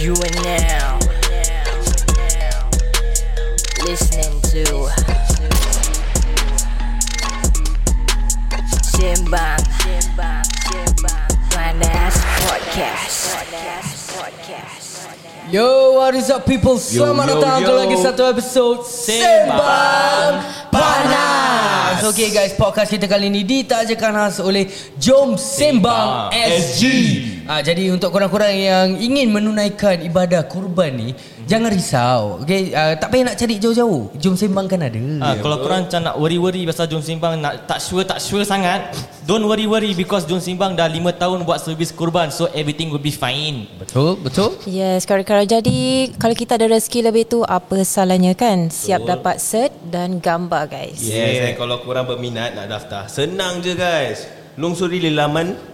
You are now listening to Simbang Panas Podcast. Yo, what is up people? Selamat yo, datang yo. ke lagi satu episod Sembang Panas. Okay guys, podcast kita kali ini ditajakan khas oleh Jom Sembang, Sembang SG. Ah, jadi untuk korang-korang yang ingin menunaikan ibadah kurban ni, jangan risau. Okay, ah, tak payah nak cari jauh-jauh. Jom Sembang kan ada. Ha, kalau korang macam nak worry-worry pasal Jom Simbang nak tak sure tak sure sangat, don't worry-worry because Jom Simbang dah 5 tahun buat servis kurban so everything will be fine. Betul, betul. Yes, kalau jadi kalau kita ada rezeki lebih tu apa salahnya kan? Siap dapat cert dan gambar guys. Yes, and kalau korang berminat nak daftar, senang je guys. Lungsuri laman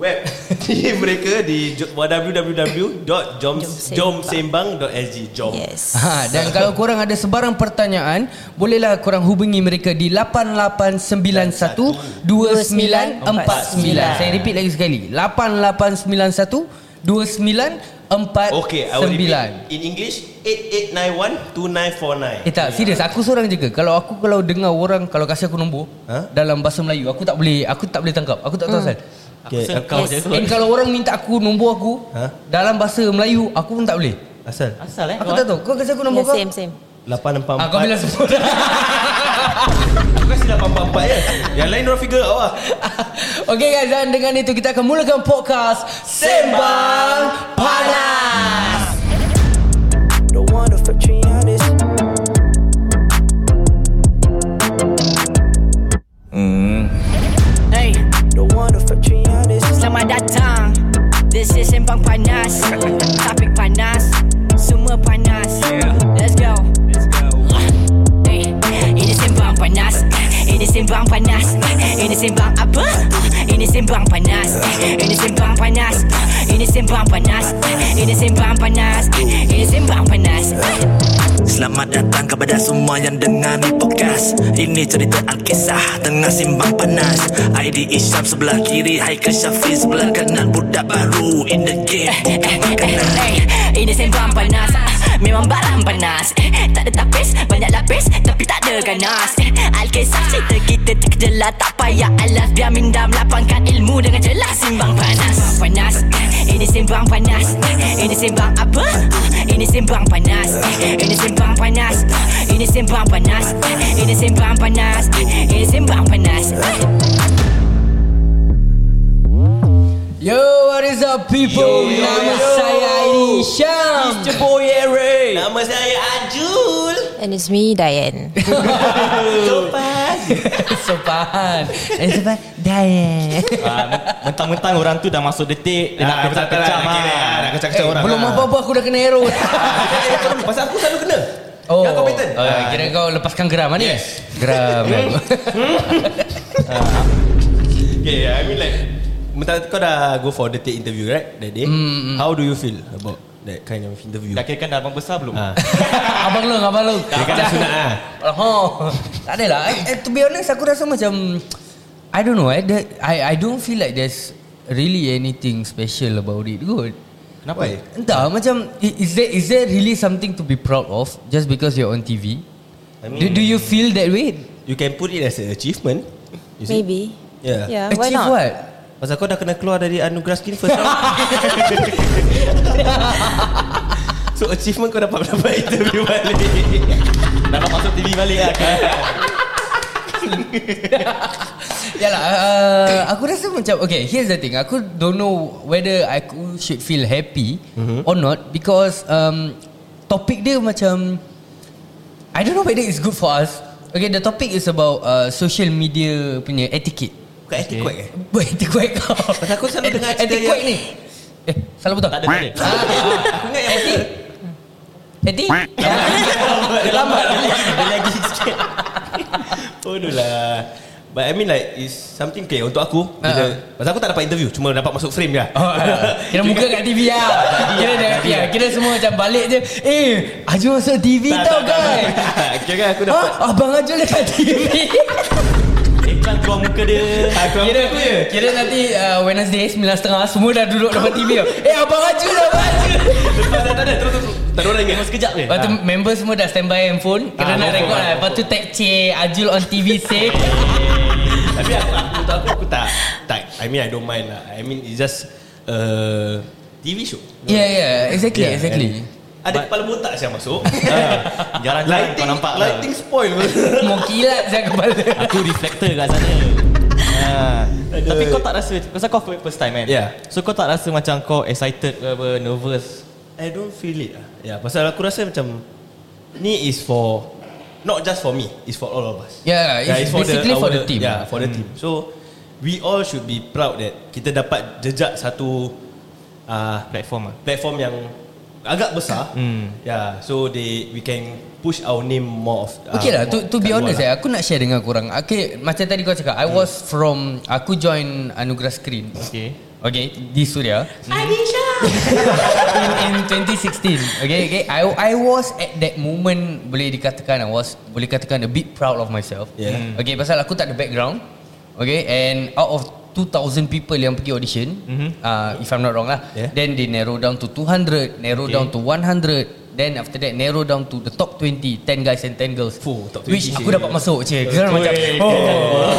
web di mereka di jo- www.jomsembang.sg Jom. Yes. Ha, dan kalau korang ada sebarang pertanyaan, bolehlah korang hubungi mereka di 8891 2949. Saya repeat lagi sekali. 8891 2949. Okay, I will repeat. In English, 8891-2949. Eh tak, serius aku seorang je ke? Kalau aku kalau dengar orang kalau kasih aku nombor Ha? dalam bahasa Melayu, aku tak boleh aku tak boleh tangkap. Aku tak tahu asal. Aku kau Yes. je kot. And kalau orang minta aku nombor aku Ha? dalam bahasa Melayu, aku pun tak boleh. Asal? Asal eh? Aku tak tahu. Kau kasih aku nombor Yeah, kau? same same. 844. Ah, kau bilang sebut. Aku kasi 844 je. Yang lain orang figure out lah. Okay guys dan dengan itu kita akan mulakan podcast Sembang Panas datang. This is Sembang Panas. Topik panas, semua panas. Ini Sembang Panas. Ini Sembang apa? Ini Sembang Panas. Ini Sembang Panas. Ini Sembang Panas. Ini Sembang Panas. Ini Sembang Panas. Selamat datang kepada semua yang dengar ni podcast Ini cerita Alkisah tengah simbang panas ID Isyam sebelah kiri Haikal Syafiq sebelah kanan Budak baru in the game bukan makanan ini sembang panas Memang barang panas. Eh, Tak ada tapis, banyak lapis Tapi tak ada ganas. Eh, Alkisah cerita kita terkejelah Tak payah alas. Biar minda melapangkan ilmu Dengan jelas. Simbang panas. Sembang panas. Eh, Ini sembang panas. Ini sembang apa? Ini sembang panas. Ini sembang panas. Ini sembang panas. Ini sembang panas. Ini sembang panas. Yo what is up people? Yo, yo, Nama yo. saya Aini Syam Mr. Boy Ray. Nama saya Ajul. And it's me Diane. Sopan. Sopan Eh sopan Daya Ah, mentang-mentang orang tu dah masuk detik dia nak Ah, kecam-kecam lah, nak ah. Nak kecam-kecam orang. Belum ah. apa-apa aku dah kena arrow Pasal aku selalu kena. Oh, Yang kau pattern. oh kira kau lepaskan geram ni Yes. Geram Okay, I mean like Mentang kau dah go for the date interview right That day How do you feel about that kind of interview Dah kira kan dah abang besar belum? Ah. Abang long Abang long Dia kan dah sunat lah Oh, tak adalah. I, I, to be honest, aku rasa macam I don't know. Eh, that, I I don't feel like there's really anything special about it. Good. Kenapa? Why? Entah, macam i- is there is there really something to be proud of just because you're on TV? I do, mean- do you feel that way? You can put it as an achievement see? Maybe. Yeah. Yeah, why Achieve not? what? Pasal kau dah kena keluar dari anugerah skin first round So achievement kau dapat dapat interview balik Dapat masuk TV balik lah kan? Yalah, uh, aku rasa macam okay. Here's the thing. Aku don't know whether aku should feel happy mm-hmm. or not because um, topik dia macam I don't know whether it's good for us. Okay, the topic is about uh, social media punya etiquette. Bukan etiquette eh Buat etiquette kau. Pasal aku selalu dengar cerita etiquette yang- ni. Eh, salah betul? Tak ada, tak ada. Aku ingat yang Etik. Etik. Dia lambat Dia lagi sikit Bodoh lah But I mean like Is something okay Untuk aku bila, Uh-uh. Pasal aku tak dapat interview Cuma dapat masuk frame je Oh, ah. kira muka kat TV lah Kira dia ya, Kira semua macam balik je Eh Aju masuk TV Tak, tau tak, kan. Kira kan aku dapat? Abang Aju dekat TV Keluar muka dia Kira, kira nanti uh, Wednesday 9.30 Semua dah duduk depan TV. Eh Abang dah Abang Aju Tak ada, tak ada. Terus, terus. Tak ada orang ingat. Sekejap je Lepas tu member semua dah standby handphone Kira Ah, nak record lah. Lepas tu tag C Ajul on TV say Tapi aku, aku, aku, aku, aku tak, tak. I mean, I don't mind lah. I mean, it's just uh, TV show. Yeah yeah Exactly Yeah, exactly and Ada kepala botak saya masuk. Jarang-jarang lighting, kau nampak lah. lighting spoil. Mau kilat saya kepala Aku reflector kat sana ha. Tapi kau tak rasa Pasal kau first time kan Yeah. So kau tak rasa macam kau excited ke apa Nervous I don't feel it lah. Ya, pasal aku rasa macam ni is for not just for me, it's for all of us. Yeah, it's basically for the team. Yeah, for the team. So we all should be proud that kita dapat jejak satu uh, Platform lah platform yang agak besar. Hmm. Yeah, so they we can push our name more of uh, Okay lah to, to be honest lah. eh Aku nak share dengan korang. Okay, Macam tadi kau cakap I was from Aku join Anugerah Screen. Okay. Okay Di Suria. In, in 2016 Okay okay I, I was at that moment Boleh dikatakan I was Boleh katakan a bit proud of myself. Yeah. Okay pasal aku tak ada background. Okay and out of 2,000 people yang pergi audition. Mhm. uh, If I'm not wrong lah. Yeah. Then they narrow down to 200 Narrow Okay. down to 100 Then after that narrow down to the top 20 10 guys and 10 girls. Fuh, top 20 Which aku dapat masuk cik. Kira macam oh,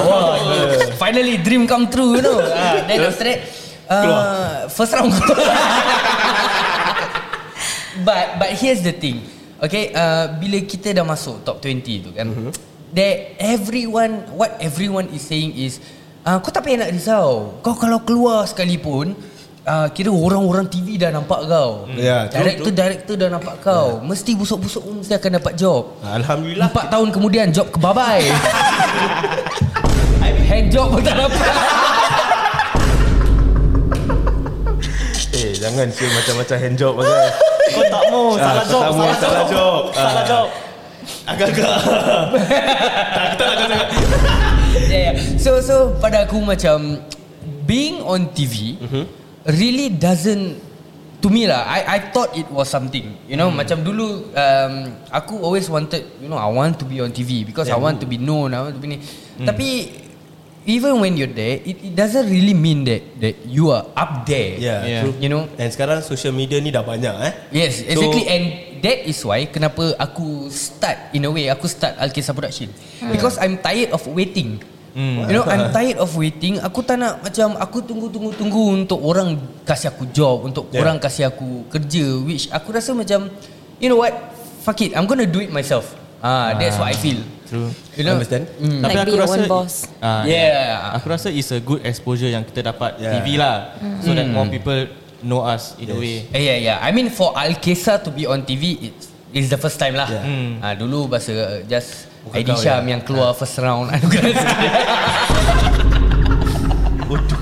wow, Finally dream come true you know. Uh, Then after that uh, First round. But but here's the thing. Okay uh, Bila kita dah masuk top 20 tu kan mm-hmm. That everyone What everyone is saying is uh, Kau tak payah nak risau Kau kalau keluar sekalipun uh, Kira orang-orang TV dah nampak kau Ya, true, Director-director dah nampak kau Mesti busuk-busuk pun Mesti akan dapat job Alhamdulillah. Empat tahun kemudian job kebabai Hand job pun tak dapat Eh, jangan share macam-macam hand job pasal. Kau tak mau Salah Ah, job tak mau, salah job. Salah Ah. job Agak-agak. tak, kita nak kata. Yeah, yeah. So so pada aku macam being on TV Mhm. really doesn't to me lah. I I thought it was something. You know, Hmm. macam dulu um, aku always wanted, you know, I want to be on TV because I Yeah. want to be known. I want to be ni. Hmm. Tapi even when you're there, it, it doesn't really mean that that you are up there. Yeah, Yeah. true. You know, And sekarang social media ni dah banyak eh. Yes, exactly. So, and that is why kenapa aku start in a way aku start Alkisah Production. Because I'm tired of waiting. You know, I'm tired of waiting. Aku tak nak macam aku tunggu-tunggu-tunggu untuk orang kasih aku job, untuk Yeah. orang kasih aku kerja which aku rasa macam you know what? Fuck it, I'm gonna do it myself. Ah, that's what I feel. True You know? Understand? Mm. Like be your own boss. ah, Yeah. Aku rasa it's a good exposure Yang kita dapat Yeah. TV lah So that more people Know us In a way Eh, yeah, yeah. I mean for Alkesa to be on TV, it's it's the first time lah. Yeah. Hmm. Ah, dulu bahasa uh, just Bukan Eddie kau, Syam ya. yang keluar first round anugerah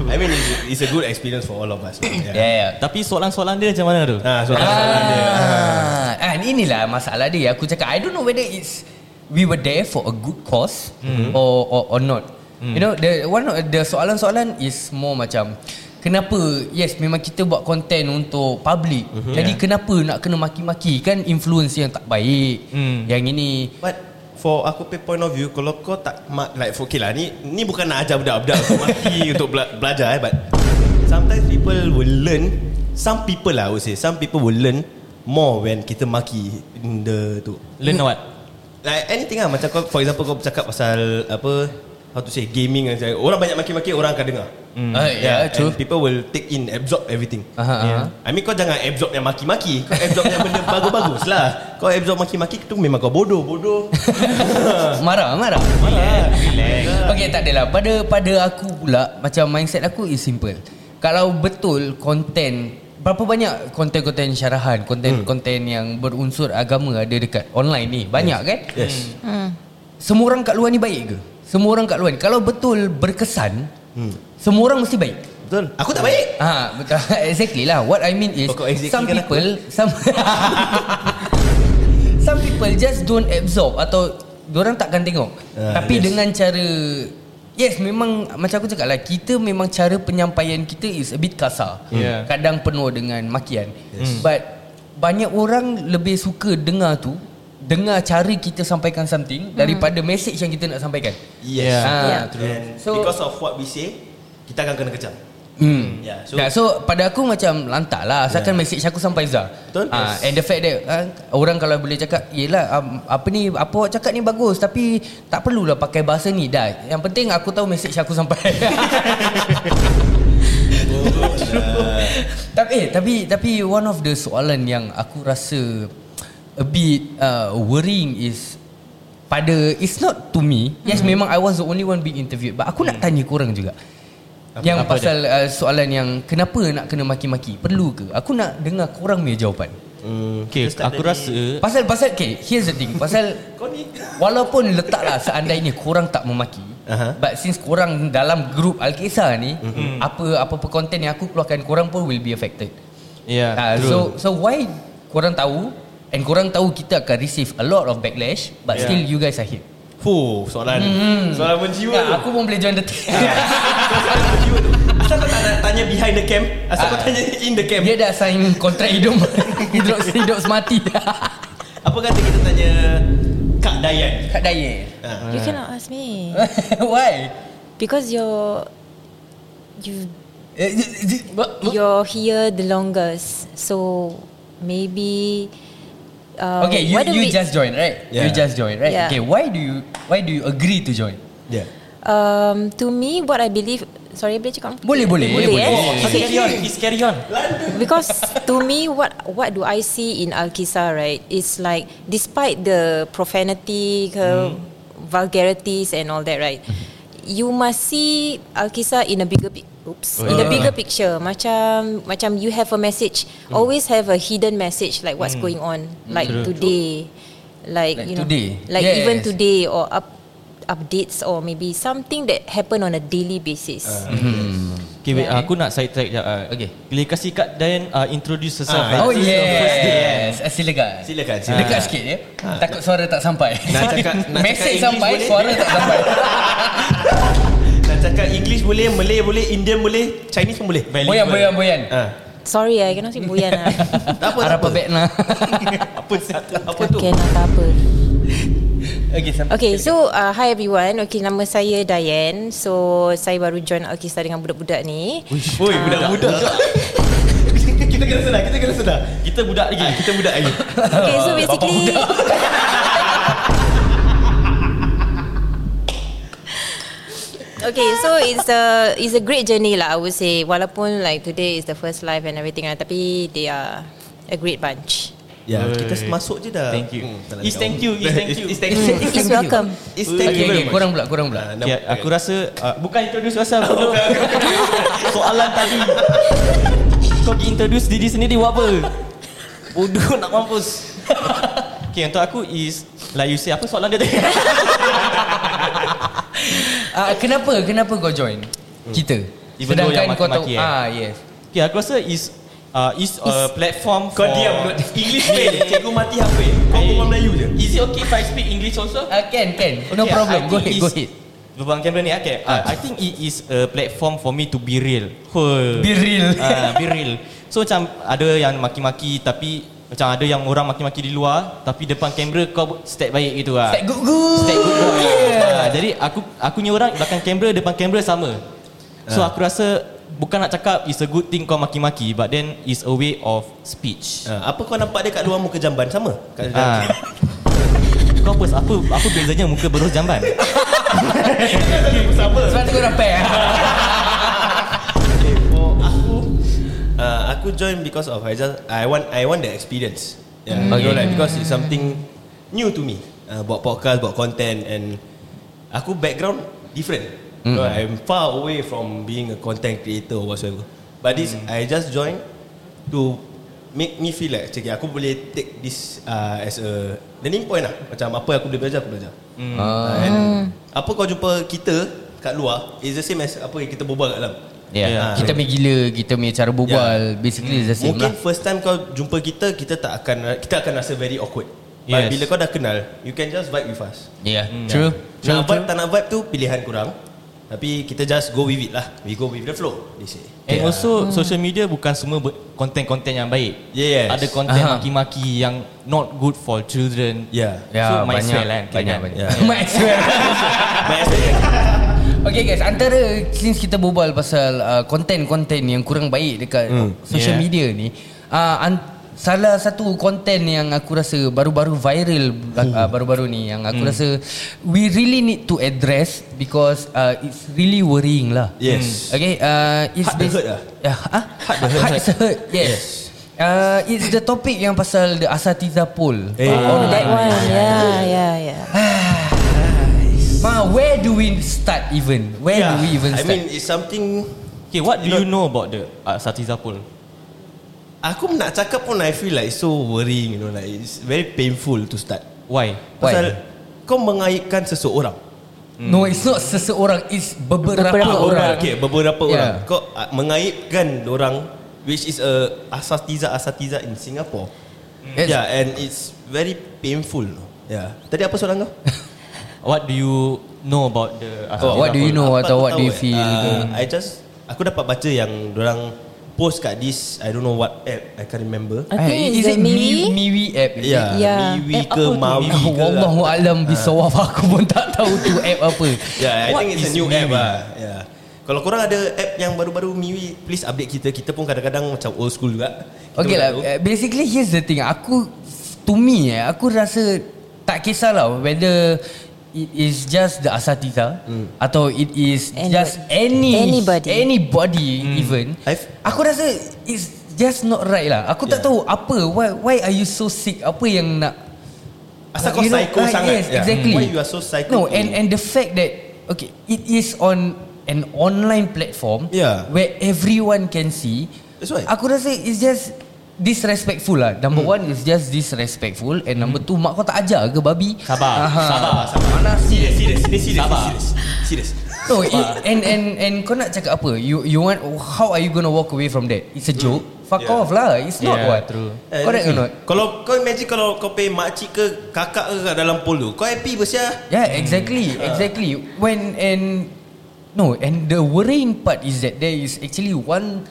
I mean it's, it's a good experience for all of us. Yeah, yeah. Tapi soalan-soalan dia macam mana tu? Ah, so soalan dia. Ah, and inilah masalah dia. Aku cakap, I don't know whether it's we were there for a good cause Mm-hmm. or, or or not. You know, the one the soalan-soalan is more macam kenapa? Yes, memang kita buat content untuk public. Mm-hmm. Jadi kenapa nak kena maki-maki kan influence yang tak baik. Hmm. Yang ini But for aku pay point of view kalau kau tak ma- like okay lah ni ni bukan nak ajar budak-budak untuk maki untuk bela- belajar eh but sometimes people will learn some people lah I would say some people will learn more when kita maki in the tu Learn what? like anything lah macam kau for example kau bercakap pasal apa how to say gaming and orang banyak maki-maki orang akan dengar Hmm. Ah, yeah, true. and people will take in absorb everything Aha, aha. I mean kau jangan absorb yang maki-maki Kau absorb yang benda bagus-bagus lah Kau absorb maki-maki tu memang kau bodoh Bodoh Marah, marah. Relax, relax. Okay, tak adalah. Pada pada aku pula, macam mindset aku is simple. Kalau betul konten Berapa banyak konten-konten syarahan Konten-konten yang berunsur agama ada dekat online ni Banyak kan? Yes Semua orang kat luar ni baik ke? Semua orang kat luar ni Kalau betul berkesan Semua orang mesti baik Betul Aku tak baik Ah, betul. exactly lah. What I mean is exactly some kan people some some people just don't absorb atau orang takkan tengok. Ah, Tapi yes. dengan cara Yes memang Macam aku cakap lah Kita memang cara penyampaian kita Is a bit kasar Yeah. Kadang penuh dengan makian yes. But Banyak orang lebih suka dengar tu dengar cara kita sampaikan something daripada message yang kita nak sampaikan. Yes Ah, Yeah. And So- because of what we say Kita akan kena kecam Hmm. Yeah, So, yeah, so pada aku macam lantak lah Asalkan yeah. message aku sampai Zah Betul. Ah, Yes. And the fact that ah, Orang kalau boleh cakap Yelah um, Apa ni Apa awak cakap ni bagus Tapi Tak perlulah pakai bahasa ni Dah Yang penting aku tahu message aku sampai tapi eh, tapi tapi one of the soalan yang aku rasa a bit uh, worrying is pada it's not to me. Yes Hmm. memang I was the only one being interviewed but aku nak tanya korang juga. yang apa pasal uh, soalan yang kenapa nak kena maki-maki? Perlu ke? Aku nak dengar korang punya jawapan. hmm, Okay, aku dari- rasa Pasal pasal okay, here's the thing. Pasal Kau ni Walaupun letaklah seandainya korang tak memaki Aha. But since korang dalam grup Alkisah ni Mhm. Apa apa konten yang aku keluarkan Korang pun will be affected Ya Ah, true. so so why korang tahu and korang tahu kita akan receive a lot of backlash but Yeah. still you guys are here. Fuh, soalan Soalan menjiwa Ya, tu aku pun boleh join the team. Soalan menjiwa tu Asal kau tak nak tanya behind the cam Asal kau Ah. tanya in the cam Dia dah sign kontrak hidup hidup hidup semati. Apa kata kita tanya Kak Dayan Kak Daya. ha. You cannot ask me why? because you're you Eh, you're here the longest. So maybe. Uh, Okay, you you we- just join, right? Yeah. You just join, right? Yeah. Okay, why do you why do you agree to join? Yeah Um, to me, what I believe. Sorry, boleh cakap? Boleh, boleh, boleh. boleh. eh? Oh, He's Okay. carry on He's carry on because to me what what do I see in Al-Kisah right it's like despite the profanity ke vulgarities and all that right you must see Al-Kisah in a bigger oops in a bigger picture macam macam you have a message always have a hidden message like what's going on like today like, Like you know today. like even Yes. today or up updates or maybe something that happen on a daily basis Okay wait Yeah. Aku nak side track uh, Okay. Boleh kasih Kak Dayan uh, Introduce herself Ah, Oh the eh? yes, Ah, silakan. Silakan, silakan. Dekat sikit ya. Takut suara tak sampai. Nak cakap- nak Message cakap sampai, English suara boleh? tak sampai. Cakap English boleh Malay boleh Indian boleh Chinese pun boleh Boyan, boyan, boyan. ha. sorry I cannot say buyan lah Tak apa tak Arab apa apa nah. Apa Apa tu Okay, tak apa. Okay, sampai. Okay, so uh, hi everyone. Okay, nama saya Dayan. So, saya baru join Alkisah dengan budak-budak ni. Oi budak-budak Kita kena sedar Kita kena sedar Kita budak lagi Kita budak lagi Okay, so basically... Okay, so it's a it's a great journey lah. I would say, walaupun like today is the first live and everything, lah, tapi they are a great bunch. Ya kita masuk je dah Thank you. Hmm, cakap. thank you, is thank you. Is thank you It's welcome. Is thank Okay, you okay, much korang pula, korang pula. Ah, Okay, nama- aku rasa uh, Bukan introduce yourself dulu Soalan tadi Kau pergi introduce diri sendiri buat apa Bodoh nak mampus Okay untuk aku is Like you say Apa soalan dia tadi Ah, kenapa? Kenapa kau join? Kita. Hmm. Even though yang kau tahu maki-maki, eh? ah yes. Okay aku rasa is uh, Is a platform Kau for diam English fail Cikgu mati apa Kau berbual Melayu je Is it okay if I speak English also? Ah can, can. no Okay, problem. I Go ahead, is- go ahead. Berbang kamera ni okay. Uh, I think it is a platform for me to be real. Huh. Be real. Uh, be real. So macam ada yang maki-maki tapi macam ada yang orang maki-maki di luar tapi depan kamera kau step baik gitu lah. Step good good. Step good boy. Yeah. Uh, jadi aku aku punya orang belakang kamera depan kamera sama. So aku rasa bukan nak cakap is a good thing kau maki-maki but then is a way of speech. Ah, Apa kau nampak dia kat luar muka jamban Sama kat Ah. kau apa apa apa bezanya muka berus jamban? Sama Sebab tu kau dah pair. Aku join because of I just I want I want the experience. Yeah, Hmm. you know like because it's something new to me. Uh, buat podcast, buat content and aku background different. You know, I'm far away from being a content creator or whatsoever. But this Hmm. I just join to make me feel like okay, aku boleh take this uh, as a learning point lah. Macam apa yang aku boleh belajar, aku belajar. Uh, and apa kau jumpa kita kat luar is the same as apa yang kita berbual kat dalam. Yeah. Ah. Kita punya gila, kita punya cara berbual, basically it's the same Mungkin lah. first time kau jumpa kita Kita tak akan Kita akan rasa very awkward But Yes. bila kau dah kenal You can just vibe with us Yeah, true. True, Nak vibe true. tak nak vibe tu Pilihan korang Tapi kita just go with it lah. We go with the flow. They say. And also social media bukan semua konten-konten yang baik. Yes. Ada konten Aha. maki-maki yang not good for children. Yeah. So, might as banyak, well kan, banyak. Yeah. Might as well. But as a- Okay guys, antara since kita berbual pasal uh, konten-konten yang kurang baik dekat Hmm. social Yeah. media ni, uh, an- salah satu konten yang aku rasa baru-baru viral uh, baru-baru ni yang aku rasa we really need to address because uh, it's really worrying lah. Yes. Okay, uh, it's Heart the hurt lah. Yeah, huh? Heart the hurt. Heart the hurt. Yes. Uh, it's the topic yang pasal the asatiza poll. Eh. Oh, that one. Yeah, yeah, yeah. Ma, where do we start even? Where do we even I start? mean, it's something Okay, what do you know about the uh, Satiza poll? Aku nak cakap pun I feel like so worrying You know like It's very painful to start Why? Why? Pasal Kau mengaitkan seseorang No, it's not seseorang. It's beberapa, Beberapa orang. orang. Okay beberapa Yeah. orang Kau uh, mengaitkan orang Which is a Asatiza-asatiza in Singapore Yes. Yeah and it's very painful? Yeah Tadi apa soalan kau? What do you know about the uh, Asatiza what do you know atau what do you feel? eh, uh, I just Aku dapat baca yang orang post kat this I don't know what app I can't remember I think Eh, is the it Miwi. Mi- Miwi app? is Ya, it? Yeah. Miwi App ke Mawi ke Wallahu alam bisawab aku pun tak tahu tu app apa. Yeah, I What think it's a is new app Miwi? lah. Yeah. Kalau korang ada app yang baru-baru Miwi, please update kita. Kita pun kadang-kadang macam old school juga. Kita Okay lah tahu. uh, Basically here's the thing Aku To me eh Aku rasa Tak kisahlah Whether It is just the asatiza Hmm. Atau it is Anybody. Just any Anybody. Anybody even Hmm. I've- Aku rasa It's just not right lah Aku tak Yeah. tahu Apa Why why are you so sick Apa yang nak Asal kau You know, psycho ah, sangat. Yes Yeah. exactly Why you are so psycho? No and and the fact that Okay It is on An online platform Yeah. Where everyone can see That's why. Aku rasa it's just Disrespectful lah Number Hmm. one is just disrespectful And number two Mak kau tak ajar ke babi Sabar, Aha. sabar, sabar. Mana Serious, serious, serious, serious, Sabar. serious. No, it, and and and kau nak cakap apa? You you want how are you gonna walk away from that? It's a joke. Fuck Yeah. off lah. It's not Yeah, what. true. Eh, Correct or not? Kalau kau imagine kalau kau pay makcik ke kakak ke kat dalam pool tu, kau happy bersia? Yeah, exactly, exactly. When and no, and the worrying part is that there is actually one,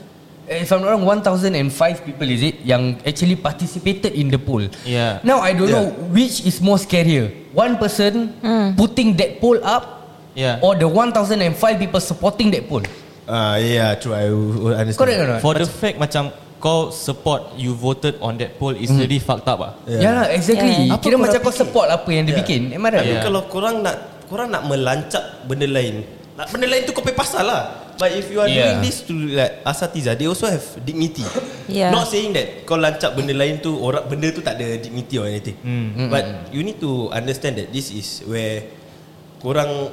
if I'm not wrong, 1,005 people is it yang actually participated in the poll. Yeah. Now I don't Yeah. know which is more scarier. One person putting that poll up, Yeah. or the 1,005 people supporting that poll. Ah, yeah, true. I understand. Correct or not? For the fact macam kau support you voted on that poll is really fucked up ah. Yeah, yeah exactly. Yeah. Kira Apa macam kau fikir? support apa yang dia Yeah. bikin. Am I right? Tapi Yeah. kalau korang nak korang nak melancap benda lain, nak benda lain tu kau pay pasal lah. But if you are Yeah. doing this to like asatiza, they also have dignity. Yeah. Not saying that kau lancap benda lain tu orang benda tu tak ada dignity or anything. But you need to understand that this is where korang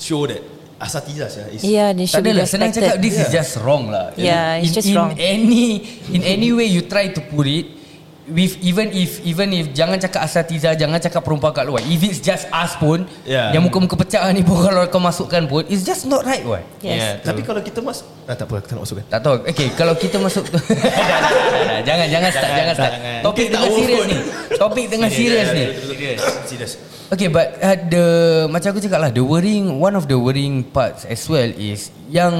show that asatiza is Yeah, they Tak should be adalah senang cakap This is Yeah. just wrong lah Yeah, it's in, just in wrong. any In any way you try to put it With even if Even if Jangan cakap asatiza Jangan cakap perempuan kat luar If it's just us pun Yeah. Yang muka-muka pecah ni pun Kalau kau masukkan pun It's just not right what Yes. Yeah, Tapi kalau kita masuk ah, Tak apa kita nak masukkan tak tahu Okay kalau kita masuk. Jangan Jangan start Jangan, Jangan start jangan. Topik tengah serius ni. Topik tengah serius ni Serius Okay but uh, the Macam aku cakap lah The worrying One of the worrying parts as well is Yang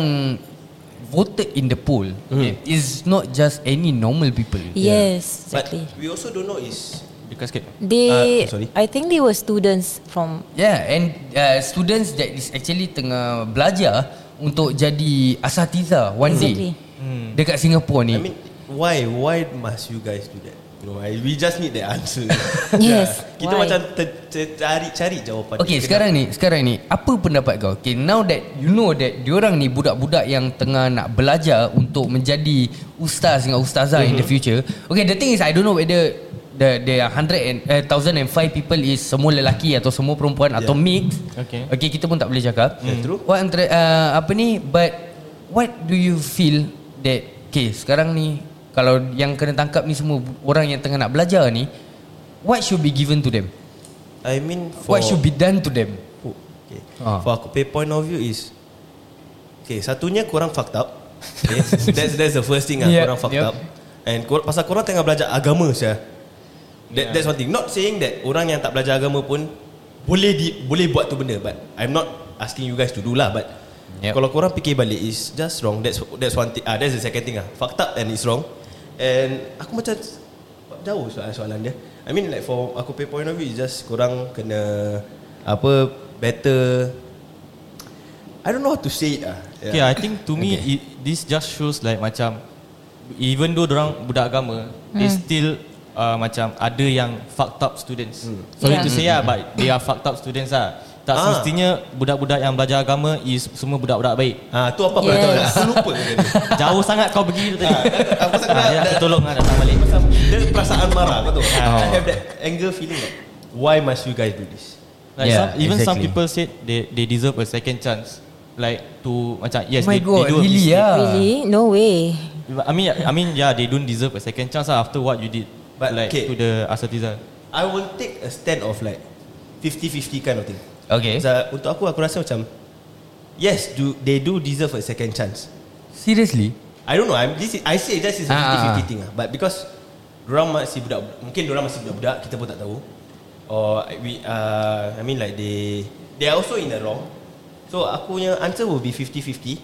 Voted in the poll Hmm. Is not just any normal people Yes, But exactly. we also don't know is Dekat sikit. They, Uh, sorry. I think they were students from. Yeah and uh, Students that is actually tengah belajar Untuk jadi asatiza One Exactly. day Dekat Singapore ni I mean why why must you guys do that? Know, I, we just need the answer. Yes, Kita why? macam ter, ter, cari cari jawapan. Okay Kenapa? sekarang ni Sekarang ni Apa pendapat kau Okay now that You know that Diorang ni budak-budak Yang tengah nak belajar Untuk menjadi Ustaz dengan ustazah In the future Okay the thing is I don't know whether The the hundred and uh, thousand and five people is semua lelaki atau semua perempuan yeah. atau mix. Okay. Okay kita pun tak boleh cakap. Yeah, true. What antara uh, apa ni? But what do you feel that okay sekarang ni kalau yang kena tangkap ni semua orang yang tengah nak belajar ni, what should be given to them? I mean for What should be done to them? Okay. Ah. For aku pay point of view is Okay, satunya korang fucked up. Okay. that's that's the first thing lah, Yep, korang fucked yep. up. And kor, pasal korang tengah belajar agama saya. That, That's one thing. Not saying that orang yang tak belajar agama pun boleh di, boleh buat tu benda but I'm not asking you guys to do lah but Yep. kalau korang fikir balik is just wrong. That's that's one thing. Ah, that's the second thing ah. Fucked up and it's wrong. And aku macam jauh soalan soalan dia. I mean like for aku pay point of view is just korang kena apa better I don't know how to say it ah. Okay, I think to me it, this just shows like macam even though orang budak agama, they still uh, macam ada yang fucked up students. Sorry Yeah. to say lah, but they are fucked up students lah. Tak Ah. semestinya budak-budak yang belajar agama is semua budak-budak baik. Ah, tu apa Yes. tahu. Aku lupa tadi. Jauh sangat kau pergi tu tadi. Aku sangat Ah, nak tolong lah datang balik. Dia perasaan marah kau tahu. Ah. I have that anger feeling like why must you guys do this? Like Yeah, some, even some exactly. people said they they deserve a second chance. Like to macam yes Oh my they, god, they do a really mistake. ah. Really? No way. I mean I mean yeah they don't deserve a second chance lah after what you did. But, like okay. to the asatiza. I will take a stand of like 50-50 kind of thing. Okay. So, untuk aku aku rasa macam yes, do they do deserve a second chance. Seriously? I don't know. I'm this is, I say this is a Ah, 50-50 ah. thing lah. But because orang masih budak, mungkin orang masih budak-budak, kita pun tak tahu. Or we, uh, I mean like they, they are also in the wrong. So aku punya answer will be 50-50.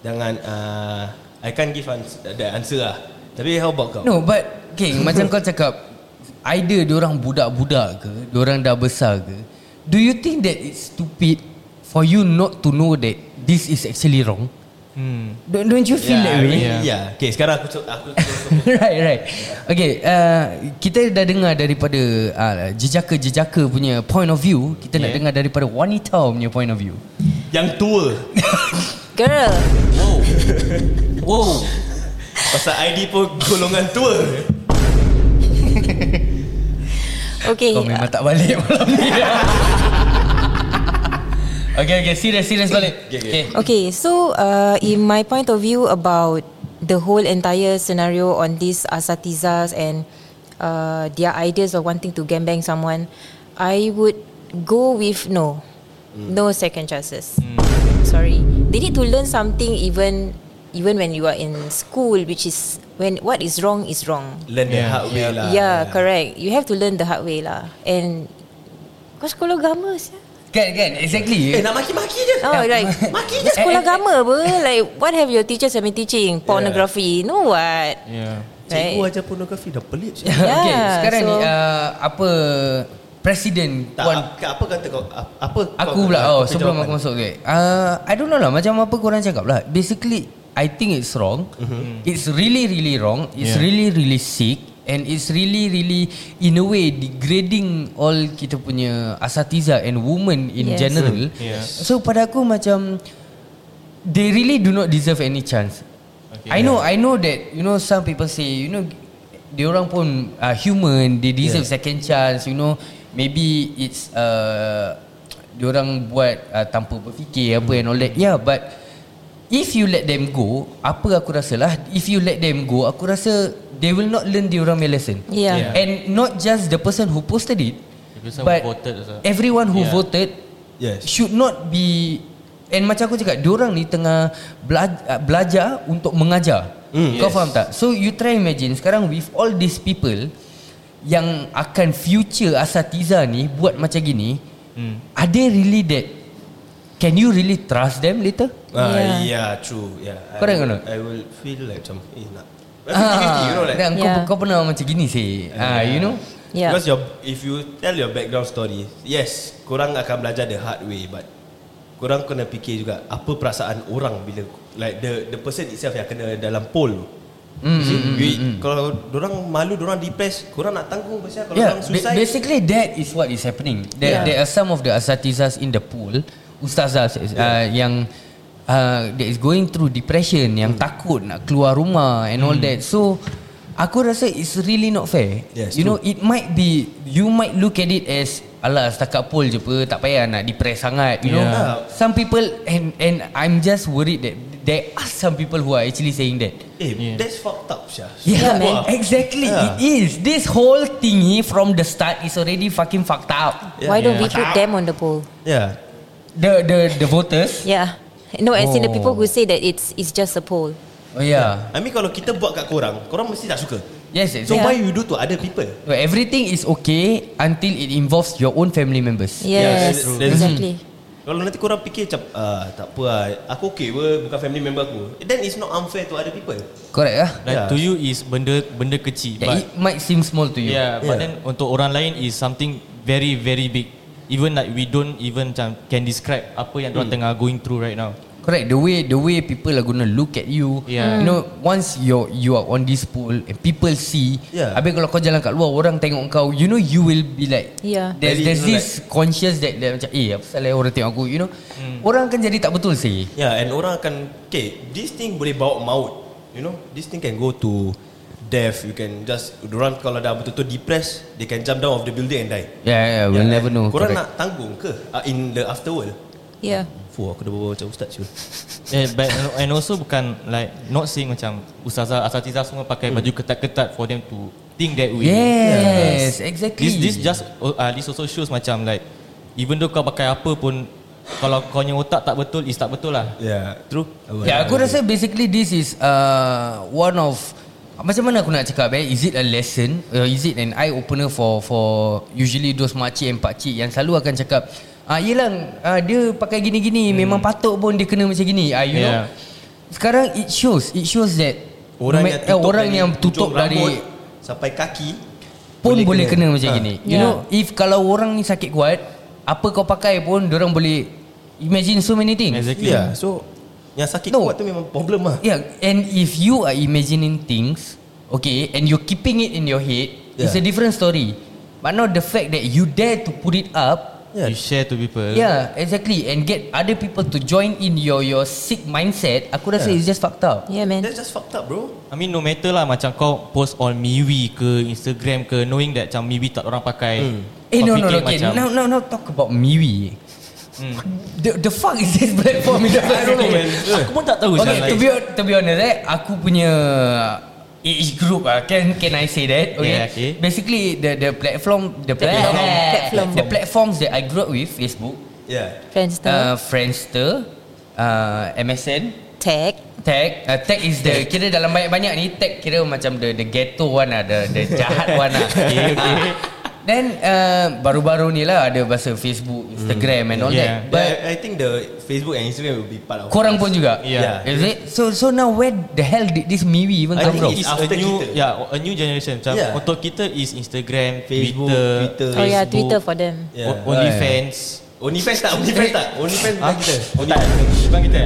Jangan, uh, I can't give ans- the answer lah. Tapi how about kau? No, but King, macam kau cakap either diorang budak-budak ke, diorang dah besar ke, do you think that it's stupid for you not to know that this is actually wrong? Hmm. Don't, don't you feel yeah, that way? Yeah. yeah. Okay, sekarang aku aku, aku right, right. Okay, uh, kita dah dengar daripada uh, jejaka-jejaka punya point of view. Kita nak Yeah. dengar daripada wanita punya point of view. yang tua. Girl. Wow. Pasal ID pun golongan tua. Okay. Kau memang tak balik malam ni. okay, okay. Serius, serius balik. Okay, okay. okay. So uh, in my point of view about the whole entire scenario on these asatizas and uh, their ideas of wanting to gambang someone, I would go with no, no second chances. Sorry, they need to learn something even even when you are in school, which is when what is wrong is wrong. Learn the Yeah. hard way lah. yeah, correct. You have to learn the hard way lah. And kau sekolah agama sih. Kan, kan. Exactly. Eh nak maki-maki je. Oh, like Maki je. sekolah agama apa Like what have your teachers have been teaching Pornography No what Yeah. Cikgu Right ajar pornografi dah pelik je. okay, Yeah, sekarang ni so- uh, apa presiden Tak, Puan apa, kata kau? Ap- Apa Aku kau, pula oh sebelum jawapan? aku masuk okay. uh, I don't know lah macam apa korang cakap lah Basically I think it's wrong mm-hmm. It's really really wrong It's Yeah. really really sick And it's really really In a way Degrading all kita punya Asatiza and women in Yes. general Yes. So pada aku macam They really do not deserve any chance Okay. I know I know that You know some people say You know Diorang pun uh, human They deserve Yeah. second chance You know Maybe it's uh, Diorang buat uh, Tanpa berfikir Apa and all that Yeah but If you let them go Apa aku rasa lah If you let them go Aku rasa They will not learn diorang punya lesson Yeah. Yeah. And not just the person who posted it The But who voted also. Everyone who Yeah. voted Yes. Should not be And macam aku cakap Diorang ni tengah bela- Belajar Untuk mengajar Mm, Kau yes. faham tak So you try imagine Sekarang with all these people Yang akan future Asatiza ni Buat macam gini Hmm. Are they really that Can you really trust them later? Ah, Yeah. yeah. true. Yeah. I or will, not? I will feel like macam eh nak. 50-50, you know like. dan Yeah. kau, kau pernah macam gini sih ah, You know Yeah Because your, if you tell your background story, yes, korang akan belajar the hard way, but korang kena fikir juga apa perasaan orang bila like the the person itself yang kena dalam poll tu. Mm, see, mm, we, mm, mm. Kalau orang malu, orang depressed, korang nak tanggung pasal kalau Yeah, orang suicide. basically that is what is happening. There, Yeah. there are some of the asatizas in the pool, ustazas uh, yang uh, that is going through depression, yang Hmm. takut nak keluar rumah and all that. So aku rasa it's really not fair. Yes, you know, true. it might be you might look at it as Alah setakat pool je apa Tak payah nak depress sangat You know Yeah. Some people And and I'm just worried that There are some people who are actually saying that Eh, Yeah. that's fucked up, Syah. Yeah, man. exactly. It Yeah. is. This whole thingy from the start is already fucking fucked up. Why don't we Yeah. put them on the poll Yeah. The the the voters. Yeah No as in the Oh. people who say that it's it's just a poll Oh yeah. I mean kalau kita buat kat korang, korang mesti tak suka. Yes. So exactly. why you do to other people? So everything is okay until it involves your own family members. Yes that's true. That's- Exactly Kalau nanti korang fikir macam ah, Tak apa lah Aku okay pun Bukan family member aku Then it's not unfair to other people Correct lah Like Yeah. to you is benda benda kecil yeah, but It might seem small to you yeah, but Yeah. then untuk orang lain is something very very big. Even like we don't even macam can describe apa yang Hmm. orang tengah going through right now. Correct. The way the way people are gonna look at you. Yeah. You know, once you you are on this pool and people see. Yeah. Habis kalau kau jalan kat luar orang tengok kau, you know you will be like. Yeah. There's, there's this conscious that, that macam eh apa salah orang tengok aku, you know. Orang akan jadi tak betul sih. Yeah and orang akan Okay This thing boleh bawa maut You know This thing can go to Death You can just Diorang kalau dah betul-betul depressed They can jump down of the building and die Yeah, yeah, we'll Yeah, never know. Korang Correct. nak tanggung ke uh, In the afterworld Yeah. Fuh aku dah bawa macam ustaz Syul Yeah, but and also bukan like not saying macam ustazah asatizah semua pakai Hmm. baju ketat-ketat for them to think that way. Yes, exactly. This this just uh, this also shows macam like even though kau pakai apa pun kalau kau punya otak tak betul is tak betul lah. Yeah True Ya, aku rasa basically this is uh, one of macam mana aku nak cakap eh? Is it a lesson? Uh, is it an eye opener for for usually those makcik and pakcik yang selalu akan cakap, ah yelah uh, dia pakai gini-gini hmm. memang patut pun dia kena macam gini. Ah you know. Yeah. Sekarang it shows, it shows that Orang yang tutup eh, orang dari yang tutup dari rambut Sampai kaki pun boleh, kena, macam Ha. gini. You Yeah. know, if kalau orang ni sakit kuat, apa kau pakai pun orang boleh imagine so many things. Exactly. Yeah so Yang sakit No. kuat tu memang problem lah Yeah, and if you are imagining things, okay, and you're keeping it in your head, it's a Yeah. different story. But not the fact that you dare to put it up. Yeah. You share to people. Yeah, exactly, and get other people to join in your your sick mindset. Aku rasa Yeah. it's just fucked up. Yeah, man. That's just fucked up bro I mean no matter lah macam kau post on Miwi ke Instagram ke knowing that macam Miwi tak orang pakai. Hmm. Eh no no no, okay, now now now talk about Miwi. Hmm. The the fuck is this platform in the first place? Aku pun tak tahu Okay, to be to be honest, eh, aku punya age group ah, can can I say that? Okay. Yeah, okay. Basically, the the platform, the Platform. platform, Platform. the platforms that I grew up with, Facebook, Yeah Friendster. uh, Friendster, uh, MSN, Tag. Tag, uh, tag is the kira dalam banyak-banyak ni tag kira macam the the ghetto one lah, the the jahat one lah. okay, okay. Then uh, baru-baru ni lah ada bahasa Facebook, Instagram and all Yeah. that. But I, I think the Facebook and Instagram will be part of korang pun juga. Yeah. Is it? So so now where the hell did this Miwi even I come think from? it's It's a after new kita. yeah, a new generation. Macam Yeah. untuk kita is Instagram, Facebook, Twitter, Twitter. Oh yeah, Facebook, Twitter for them. Yeah. O- OnlyFans. OnlyFans tak OnlyFans tak OnlyFans bukan kita Oh, tak. Bukan kita.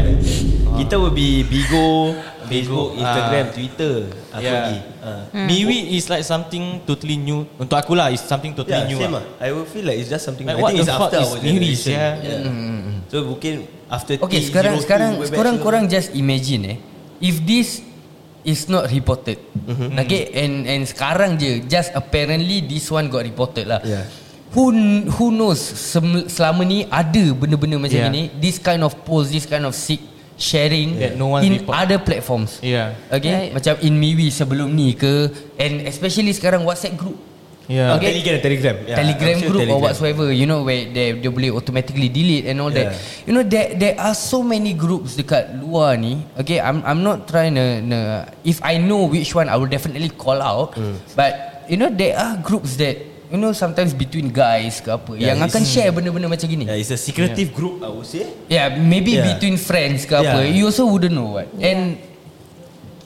Kita will be Bigo Facebook. Instagram Twitter Apa Yeah. lagi Ah. Miwi is like something totally new. Untuk aku lah, is something totally Yeah new. same lah. lah I will feel like it's just something Like, I what think the it's fuck after is our Miwi, generation sia? yeah. So mungkin after Okay, T02, sekarang sekarang sekarang korang just imagine eh, if this is not reported, Mhm. okay, and and sekarang je, just apparently this one got reported lah. Yeah. Who who knows sem- selama ni ada benda-benda macam Yeah. ni, this kind of post, this kind of sick sharing That no one in report. other platforms. Yeah. Okay, Right. macam in Miwi sebelum ni ke, and especially sekarang WhatsApp group. Yeah. Okay. Telegram Telegram yeah, Telegram sure group or Telegram. whatsoever you know where they they boleh automatically delete and all that Yeah. you know there there are so many groups dekat luar ni okay I'm I'm not trying to, to if I know which one I will definitely call out Hmm. but you know there are groups that you know sometimes between guys ke apa Yeah, yang akan share benda-benda macam gini. Yeah, it's a secretive group I would say. Yeah maybe Yeah. between friends ke apa Yeah. you also wouldn't know what. And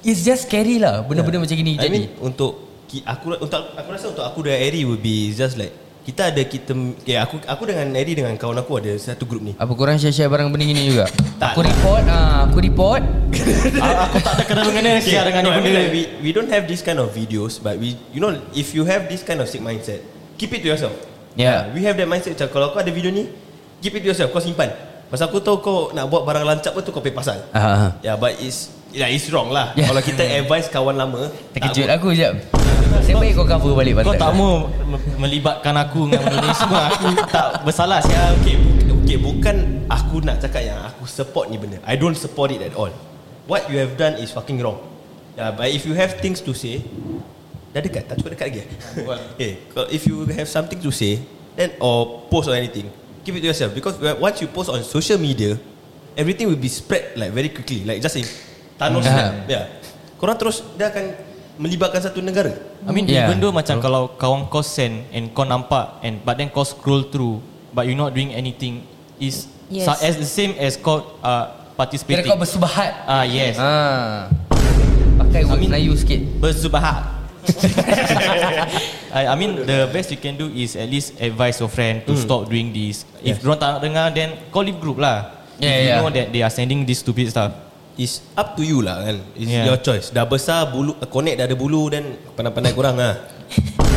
it's just scary lah benda-benda macam gini I jadi. mean untuk aku untuk aku rasa untuk aku dan Eri will be just like kita ada kita okay, aku aku dengan Eri dengan kawan aku ada satu grup ni. apa korang share-share barang benda gini juga? Tak. Aku report ah aku report. Ah, aku tak ada kena dengan dia share dengan no, ni I mean benda. like we we don't have this kind of videos but we you know if you have this kind of sick mindset keep it to yourself. Yeah. we have that mindset macam kalau kau ada video ni keep it to yourself kau simpan. Pasal aku tahu kau nak buat barang lancap pun tu kau pay pasal. Ah, Yeah, but it's yeah, it's wrong lah. Yeah. Kalau kita advise kawan lama, Terkejut tak aku jap Saya baik kau cover balik Kau pantat tak mau me- melibatkan aku dengan benda ni semua. Aku tak bersalah Ya, siapa. okay, okay, bukan aku nak cakap yang aku support ni benda. I don't support it at all. What you have done is fucking wrong. Yeah, but if you have things to say, dah dekat, tak cukup dekat lagi. okay, kalau- if you have something to say, then or post or anything, keep it to yourself because once you post on social media, everything will be spread like very quickly, like just in Thanos. Hmm. snap. Yeah, korang terus dia akan melibatkan satu negara. I mean Yeah. even though macam kalau kawan kau send and kau nampak and but then kau scroll through but you not doing anything is Yes. sa- as the same as kau uh, Kira participating. kau bersubahat Ah yes. Ah. Pakai word Melayu sikit Bersubahat. I, I mean the best you can do is at least advise your friend to stop doing this. If yes. tak nak dengar then call leave group lah. Yeah, If you yeah. know that they are sending this stupid stuff. It's up to you lah kan It's Yeah. your choice Dah besar bulu Connect dah ada bulu Dan pandai-pandai korang lah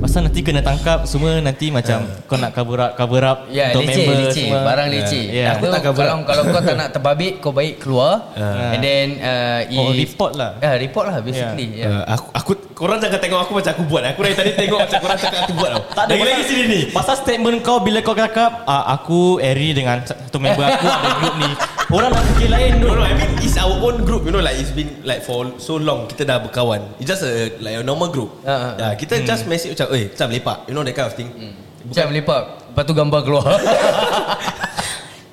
Pasal nanti kena tangkap semua nanti macam kau nak cover up cover up Ya untuk leceh member leceh. semua. Barang leceh. Yeah. Apa, Tak cover kalau, kalau kau tak nak terbabit Kau baik keluar. Ah. And then uh, Oh, if- report lah. Ya report lah basically yeah. uh, aku, aku Korang jangan tengok aku macam aku buat. Aku dari tadi tengok macam korang cakap aku buat tau. Tak ada Lagi-lagi sini ni. Pasal statement kau bila kau cakap ah, Aku Eri dengan satu member aku ada group ni Orang nak fikir lain No, no, I mean it's our own group. You know, like it's been like for so long kita dah berkawan. It's just a like a normal group. Ah, ah, yeah, kita just message macam, eh, macam lepak. You know that kind of thing. Macam lepak Lepas tu gambar keluar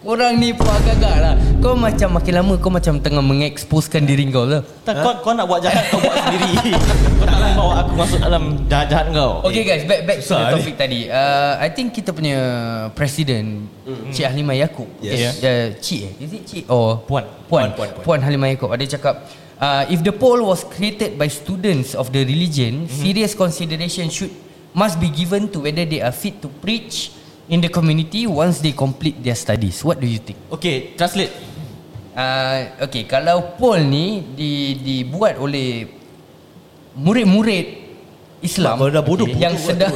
Korang ni pun agak-agak lah. Kau macam makin lama Kau macam tengah mengeksposkan diri kau lah. Tak, kau, kau nak buat jahat Kau buat sendiri. Kau tak nak bawa aku masuk dalam Jahat-jahat kau. Okay guys Back back to the ni. topic tadi. Uh, I think kita punya Presiden Cik Halimah Yaakob Yes. uh, Cik eh? Is it Cik? Or Puan. Puan. Puan, puan, puan. Puan Halimah Yaakob Ada cakap uh, If the poll was created by students of the religion Serious consideration should Must be given to whether they are fit to preach In the community Once they complete their studies What do you think? Okay translate Uh, okay, kalau poll ni di, dibuat oleh murid-murid Islam dah bodoh, bodoh yang lah sedang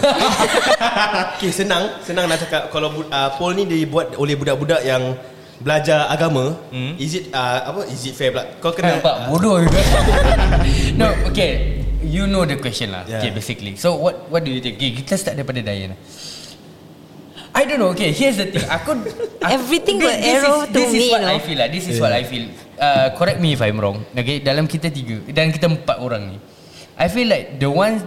Okay, senang. Senang nak cakap. Kalau uh, poll ni dibuat oleh budak-budak yang belajar agama. Is it, uh, apa, is it fair pula? Kau kena... nampak bodoh juga. no, okay. You know the question lah. Yeah. Okay, basically. So what what do you think? Okay, kita start daripada Dayan. I don't know. Okay, here's the thing. Aku, aku Everything got arrow is, to this me, is what no? I feel lah. This is what I feel. Uh, correct me if I'm wrong. Okay, dalam kita tiga dan kita empat orang ni, I feel like the ones.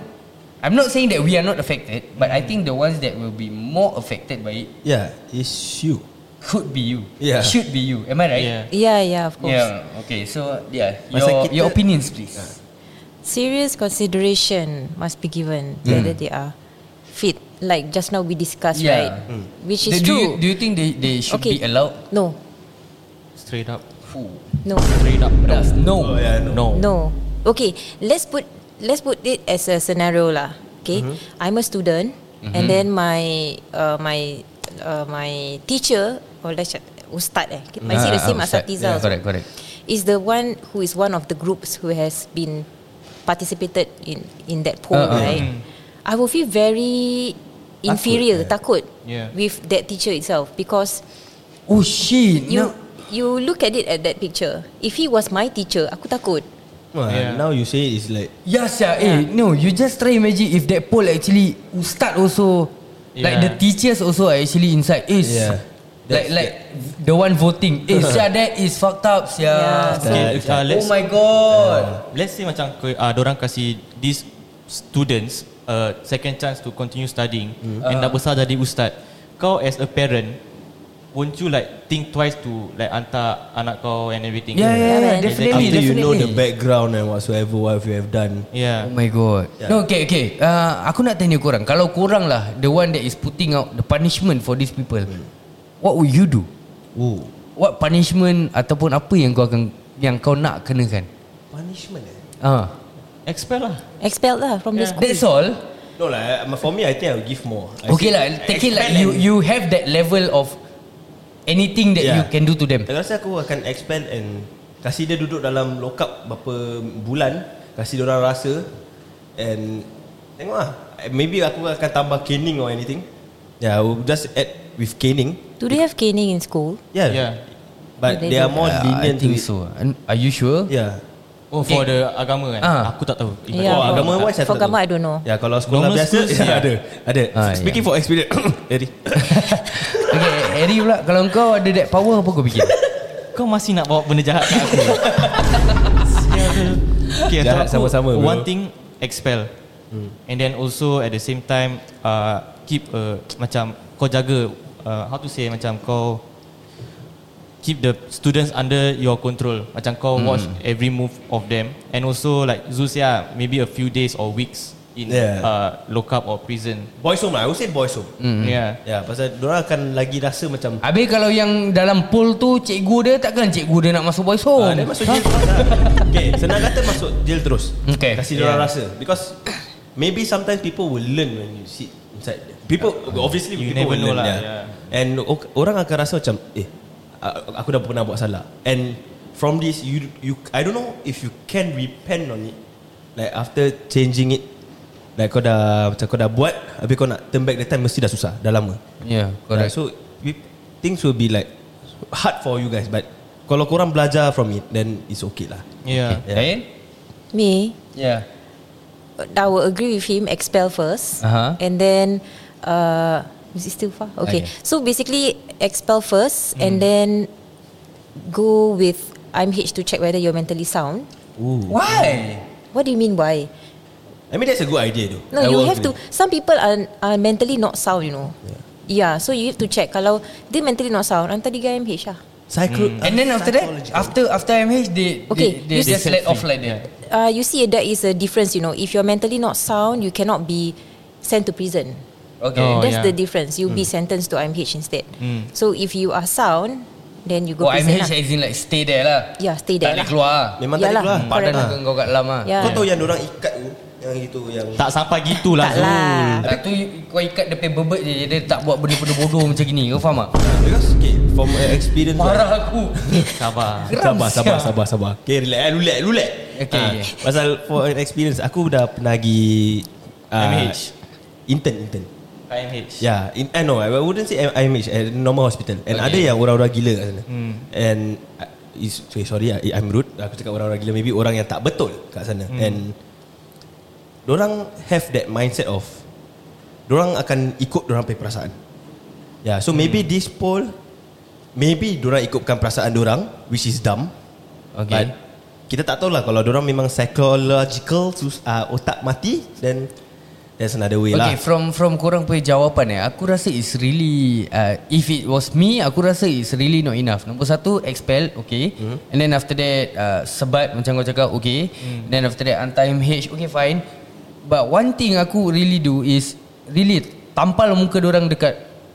I'm not saying that we are not affected, but I think the ones that will be more affected by it Yeah, it's you. could be you. Yeah. Should be you. Am I right? Yeah Yeah, yeah, of course. Yeah. Okay. So yeah, Masa your kita- your opinions, please. Serious consideration must be given whether they are fit. Like just now we discussed, Yeah. right? Which is do, do you, true. do you think they, they should Okay. be allowed? no, Straight up no, Straight up No No. Oh, yeah, no. No no. Okay, let's put let's put it as a scenario lah. Okay, I'm a student, and then my uh, my uh, my teacher or let's chat- ustad eh, I see the same as ustad. Yeah, also. correct, correct. Is the one who is one of the groups who has been participated in in that poll, ah. right? I will feel very inferior, takut, Yeah. with that teacher itself because Oh shit. you no. you look at it at that picture. If he was my teacher, aku takut. Well, Yeah. Now you say it's like... Yes, yeah. Eh, no. You just try imagine if that poll actually ustad also, like Yeah. the teachers also are actually inside. Is Yeah. like That's- like the one voting. Eh, yeah, that is fucked up. Yeah. Yeah. Okay, uh, oh my god. Let's say macam uh, Diorang kasih These students uh, Second chance to continue studying And dah besar jadi ustaz Kau as a parent Won't you like Think twice to Like hantar anak kau And everything Yeah, yeah, yeah, definitely, After you know the definitely. background and whatsoever What you have done Yeah Oh my god. Yeah. No, okay, okay. Uh, aku nak tanya korang. Kalau korang lah the one that is putting out the punishment for these people, what would you do? Ooh. What punishment ataupun apa yang kau akan yang kau nak kenakan? Punishment eh? Ah, Expel lah Expelled lah from the Yeah. school. that's all. No lah, uh, for me I think I will give more I Okay lah, take it like expel you you have that level of anything that Yeah. you can do to them. Aku rasa aku akan expel and Kasih dia duduk dalam lockup berapa bulan Kasih dia orang rasa And Tengok lah Maybe aku akan tambah caning or anything Yeah, I will just add with caning Do they have caning in school? Yeah, Yeah But They they are more Uh, I lenient think to it. so. And Are you sure? Yeah Oh for the agama kan Ah. Aku tak tahu Yeah, oh, for- agama wise for tak agama, tahu. I don't know. Ya, kalau sekolah Normal biasa schools, ya, yeah. ada. Ada. Ah, Speaking yeah. for experience. Eri. Okay, Eri pula kalau kau ada that power apa kau fikir? Kau masih nak bawa benda jahat kat aku Okay Jahat aku, sama-sama, bro. One thing Expel And then also At the same time uh, Keep uh, Macam Kau jaga uh, How to say Macam kau Keep the students under your control Macam kau watch every move of them And also like Zul say ah, Maybe a few days or weeks in Yeah. uh, lockup or prison. Boys home lah I would say boys home Hmm. Yeah. Ya pasal Diorang akan lagi rasa macam Habis kalau yang dalam pool tu cikgu dia takkan cikgu dia nak masuk boys home. Ah, dia masuk jail terus lah. Okay, senang kata masuk jail terus. Okay. Kasih dia Yeah. rasa because maybe sometimes people will learn when you sit inside. People obviously You people never will know learn, lah, yeah. And o- orang akan rasa macam eh aku dah pernah buat salah. And from this you you I don't know if you can repent on it. Like after changing it Like kau dah Macam kau dah buat Habis kau nak turn back the time Mesti dah susah Dah lama Ya, yeah, Right, correct. so we, things will be like hard for you guys, but kalau korang belajar from it, then it's okay lah. Yeah. Yeah. Lain? Me, Ya. I will agree with him. Expel first, Uh-huh. and then uh, is it still far? Okay. Okay. So basically, expel first, and then go with IMH to check whether you're mentally sound. Why? What do you mean why? I mean that's a good idea though. No, I you have to. Some people are are mentally not sound. You know. Yeah. Yeah, so you have to check. Kalau dia mentally not sound, hantar dia IMH lah. Psycho. And then after that, after after MH, they Okay, they, they you just let off free. like that. Uh, you see, that is a difference. You know, if you're mentally not sound, you cannot be sent to prison. Okay. Oh, That's yeah. the difference. You'll be sentenced to IMH instead. Mm. So if you are sound, then you go Oh, prison MH lah. as in like stay there lah. Yeah, stay Tak there boleh lah. keluar. Memang tak boleh keluar. Hmm. Badan Correct. kau kat dalam lah. Yeah. Kau tahu yang orang ikat tu yang itu yang Tak sampai gitulah Tak lah. Tak tu kau ikat dia punya bebet je Dia tak buat benda-benda bodoh macam gini Kau faham tak? because okay from uh, experience Marah aku Sabar. Geram Sabar sabar siap. sabar sabar. Okay relax eh, relax relax. Okay, okay. Pasal for an experience aku dah pernah pergi ah, MH. Intern intern. IMH. Yeah, in, I know. I wouldn't say IMH, a normal hospital. And Okay. ada yang orang-orang gila kat sana. Hmm. And uh, is, sorry, sorry, I- I'm rude. Aku cakap orang-orang gila, maybe orang yang tak betul kat sana. Hmm. And orang have that mindset of, orang akan ikut orang punya perasaan. Yeah, so maybe Hmm. this poll, maybe orang ikutkan perasaan orang, which is dumb. Okay. But kita tak tahu lah kalau orang memang psychological sus, uh, otak mati, then there's another way Okay lah. from from korang punya jawapan eh Aku rasa it's really uh, If it was me Aku rasa it's really not enough Nombor satu Expel Okay Hmm. And then after that uh, Sebat macam kau cakap Okay Then after that Untie MH Okay fine But one thing aku really do Is Really Tampal muka orang dekat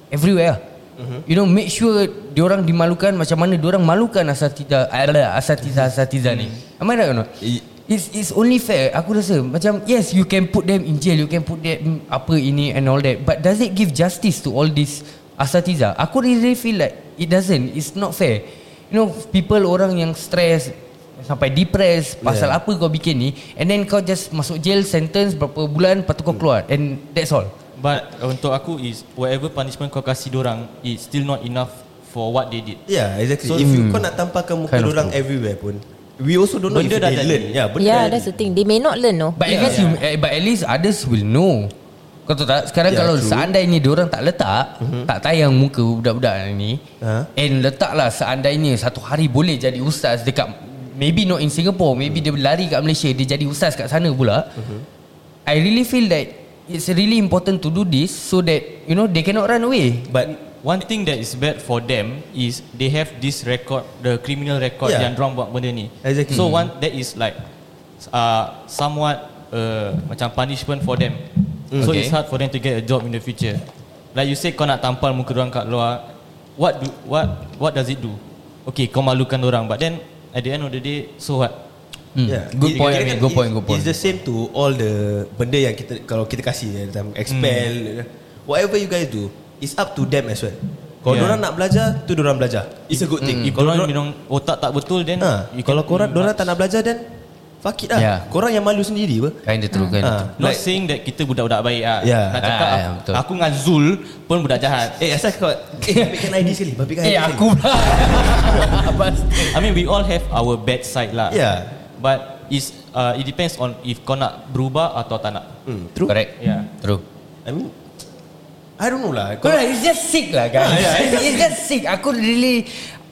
Everywhere lah Hmm. You know make sure Diorang dimalukan Macam mana diorang malukan Asatiza Asatiza-asatiza ni Am I right or not? I- It's it's only fair Aku rasa Macam yes You can put them in jail You can put them Apa ini and all that But does it give justice To all this Asatiza Aku really feel like It doesn't It's not fair You know People orang yang stress Sampai depressed Pasal Yeah. apa kau bikin ni And then kau just Masuk jail Sentence berapa bulan Lepas tu kau keluar And that's all But untuk aku is whatever punishment kau kasih orang is still not enough for what they did. Yeah, exactly. So- If you Hmm. kau nak tampakkan muka Kind orang everywhere pun, we also don't know Benda if dah they jadi. learn. Yeah, benda Yeah, dah that's the thing. They may not learn, no. But at least you eh, But at least others will know Kau tahu tak Sekarang Yeah, kalau true. seandainya Diorang tak letak Tak tayang muka budak-budak ni Ha? And letaklah seandainya Satu hari boleh jadi ustaz Dekat Maybe not in Singapore Maybe dia lari kat Malaysia Dia jadi ustaz kat sana pula I really feel that It's really important to do this So that You know They cannot run away But One thing that is bad for them is they have this record, the criminal record Yeah. yang dorang buat benda ni. Exactly. So one that is like uh, somewhat uh, macam punishment for them. So Okay. it's hard for them to get a job in the future. Like you say kau nak tampal muka orang kat luar, what do what what does it do? Okay, kau malukan orang, but then at the end of the day, so what? Hmm. yeah, Good point kira I mean, kan Good point Good point It's the same to all the benda yang kita kalau kita kasih ya, expel, whatever you guys do, it's up to them as well. Kalau Yeah. orang nak belajar, tu orang belajar. It's a good thing. If Kalau korang dorang- minum otak tak betul, then ha, you kalau korang orang tak nak belajar then fuck it lah. Yeah. Korang yang malu sendiri apa? Kinda true kinda Ah. true Not Like- saying that kita budak-budak baik ah. Yeah. Nak cakap Ah, aku, yeah, betul. aku dengan Zul pun budak jahat. Eh asal kau Eh babikan ID sekali Babikan ID Eh aku pula I mean we all have our bad side lah. Yeah. But is uh, it depends on if kau nak berubah atau tak nak. hmm, True Correct Yeah. True I mean I don't know lah Correct, it's just sick lah guys. it's, it's just sick. Aku really,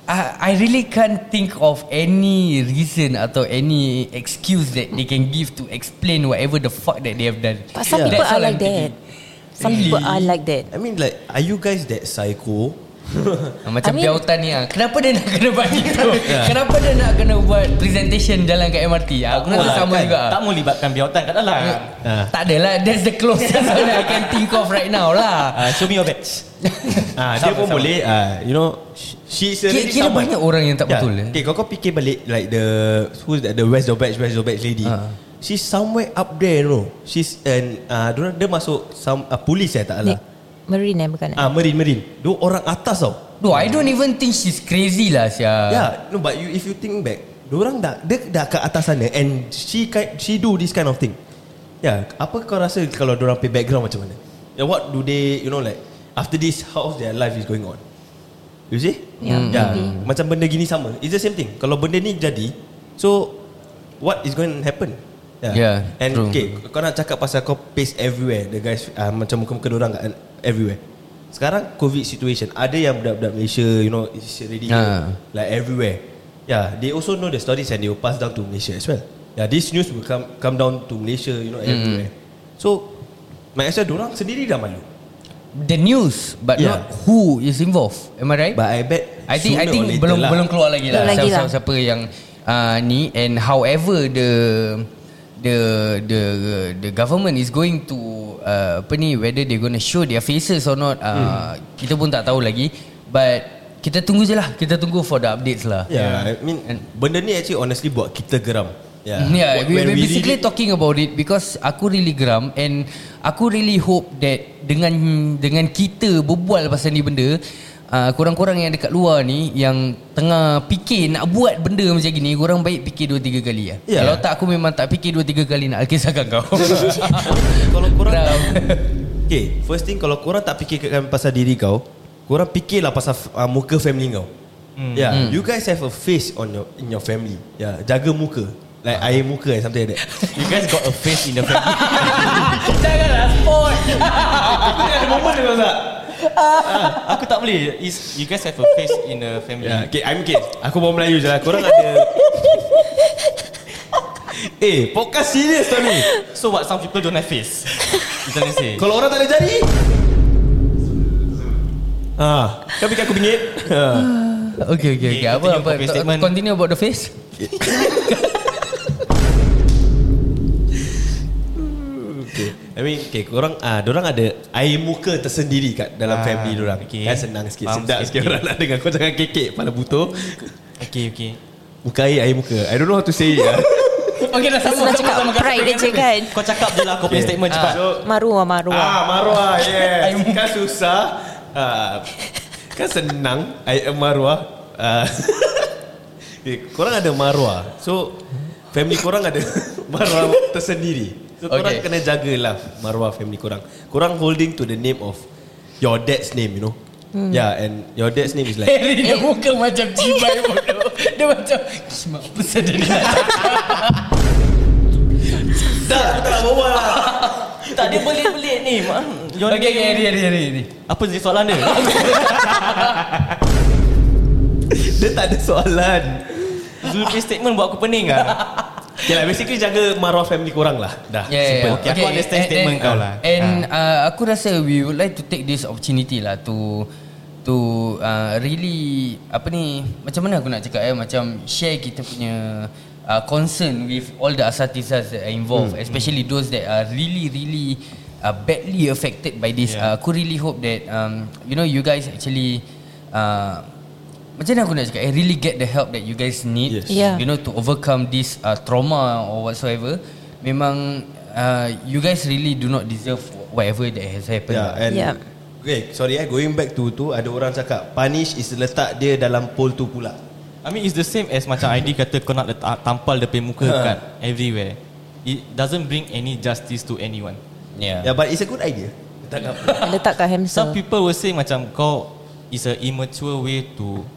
I, I really can't think of any reason atau any excuse that they can give to explain whatever the fuck that they have done. But some Yeah. people That's are like I'm thinking. that. Some people are like that. I mean like Are you guys that psycho Macam I mean- biautan ni ah. Kenapa dia nak kena buat itu Kenapa dia nak kena buat Presentation jalan kat MRT ah, Aku rasa Alah, sama kan, juga Tak mau libatkan biautan kat dalam Ah. Tak adalah That's the closest one I can think of right now lah Ah, Show me your badge Ah, dia Sama, pun sama. boleh ah, You know sh- She's Kira, already kira someone. banyak orang yang tak Yeah. betul eh? Okay kau kau fikir balik Like the Who's that The West Batch West the Batch lady Ah. She's somewhere up there you know She's an uh, Dia dia masuk some, uh, Polis eh tak Ni, salah Marine eh bukan? Ah, Marine Marine Dia orang atas tau No I don't even think she's crazy lah Sia Yeah, no, but you, if you think back, orang dah dia dah kat atas sana and she she do this kind of thing. Yeah, apa kau rasa kalau orang pay background macam mana? Yeah, what do they, you know like after this how's their life is going on? You see? Yeah, yeah. maybe. Macam benda gini sama. It's the same thing. Kalau benda ni jadi, so what is going to happen? Yeah, And true. okay, kau nak cakap pasal kau paste everywhere, the guys uh, macam muka-muka orang kat everywhere. Sekarang COVID situation, ada yang budak-budak Malaysia, you know, is already Ah. like everywhere. Yeah, they also know the stories and they will pass down to Malaysia as well. Yeah, this news will come come down to Malaysia, you know, everywhere. So, might as well orang sendiri dah malu. The news But Yeah. not who is involved Am I right? But I bet I think I think belum lah. belum keluar lagi lah. Belum lagi siapa, lah. siapa yang uh, ni and however the the the the government is going to uh, apa ni whether they going to show their faces or not uh, Hmm. kita pun tak tahu lagi. But kita tunggu je lah. Kita tunggu for the updates lah. Yeah, I mean, benda ni actually honestly buat kita geram. Yeah, Yeah, when we we basically really- talking about it because aku really geram and aku really hope that dengan dengan kita berbual pasal ni benda uh, korang-korang yang dekat luar ni yang tengah fikir nak buat benda macam gini korang baik fikir dua tiga kali lah. Yeah. Kalau tak aku memang tak fikir dua tiga kali nak kisahkan kau. kalau korang Geram. Okay First thing Kalau korang tak fikirkan Pasal diri kau Korang fikirlah pasal uh, Muka family kau Hmm. Yeah You guys have a face On your In your family Yeah Jaga muka Like air muka and Something like that You guys got a face in the family Janganlah sport. Ada moment tu tak Aku tak boleh Is You guys have a face in the family Yeah Okay I'm okay Aku bawa Melayu je lah Korang ada Eh podcast serius tau ni So what some people don't have face You trying to say Kalau orang tak ada jari Ah, Kau fikir aku bingit Ah. okay, okay, okay. Okay, Apa continue apa? statement. Continue about the face. I mean, okay, korang ah, orang ada air muka tersendiri kat dalam Ah, family orang. okay. Kan senang sikit, Faham sedap sikit, sikit okay. orang nak dengar kau jangan kekek pada butuh. Okay okay Muka air, air muka. I don't know how to say it. ah. Okay, dah Senang cakap pride dia je kan Kau cakap je lah Kau punya statement cepat So, Maruah maruah ah, marwah, yes. kan susah. Ah, kan senang. Air marwah. Ah. okay, korang ada marwah. So, family korang ada marwah tersendiri. So, korang Okay. kena jagalah marwah family korang. Korang holding to the name of your dad's name, you know. Yeah, and your dad's name is like Harry dia muka macam cibai bodoh. Dia macam Kismat apa saja dia. Dah, aku tak nak berbual lah. Tak dia belit-belit ni. Your Okay, okay, Harry, Harry, Harry. Apa je soalan dia Dia tak ada soalan. Zul punya statement buat aku pening lah Okay lah, basically jaga marwah family korang lah. Dah, Yeah, yeah, simple. yeah. Okay, aku understand and- statement and- kau lah. And uh, aku rasa we would like to take this opportunity lah to to uh, really apa ni macam mana aku nak cakap eh macam share kita punya uh, concern with all the asatizas that are involved Hmm. especially those that are really really uh, badly affected by this Yeah. uh, aku really hope that um, you know you guys actually uh, macam mana aku nak cakap I really get the help that you guys need Yes. Yeah. you know to overcome this uh, trauma or whatsoever memang uh, you guys really do not deserve whatever that has happened Yeah, and Yeah. Okay, sorry eh, going back to tu ada orang cakap punish is letak dia dalam pole tu pula. I mean it's the same as macam ID kata kau nak letak, tampal punya muka Ha. kat everywhere It doesn't bring any justice to anyone yeah. Yeah, but it's a good idea. Letak kat Letak kat Some hamster people will say macam kau is a immature way to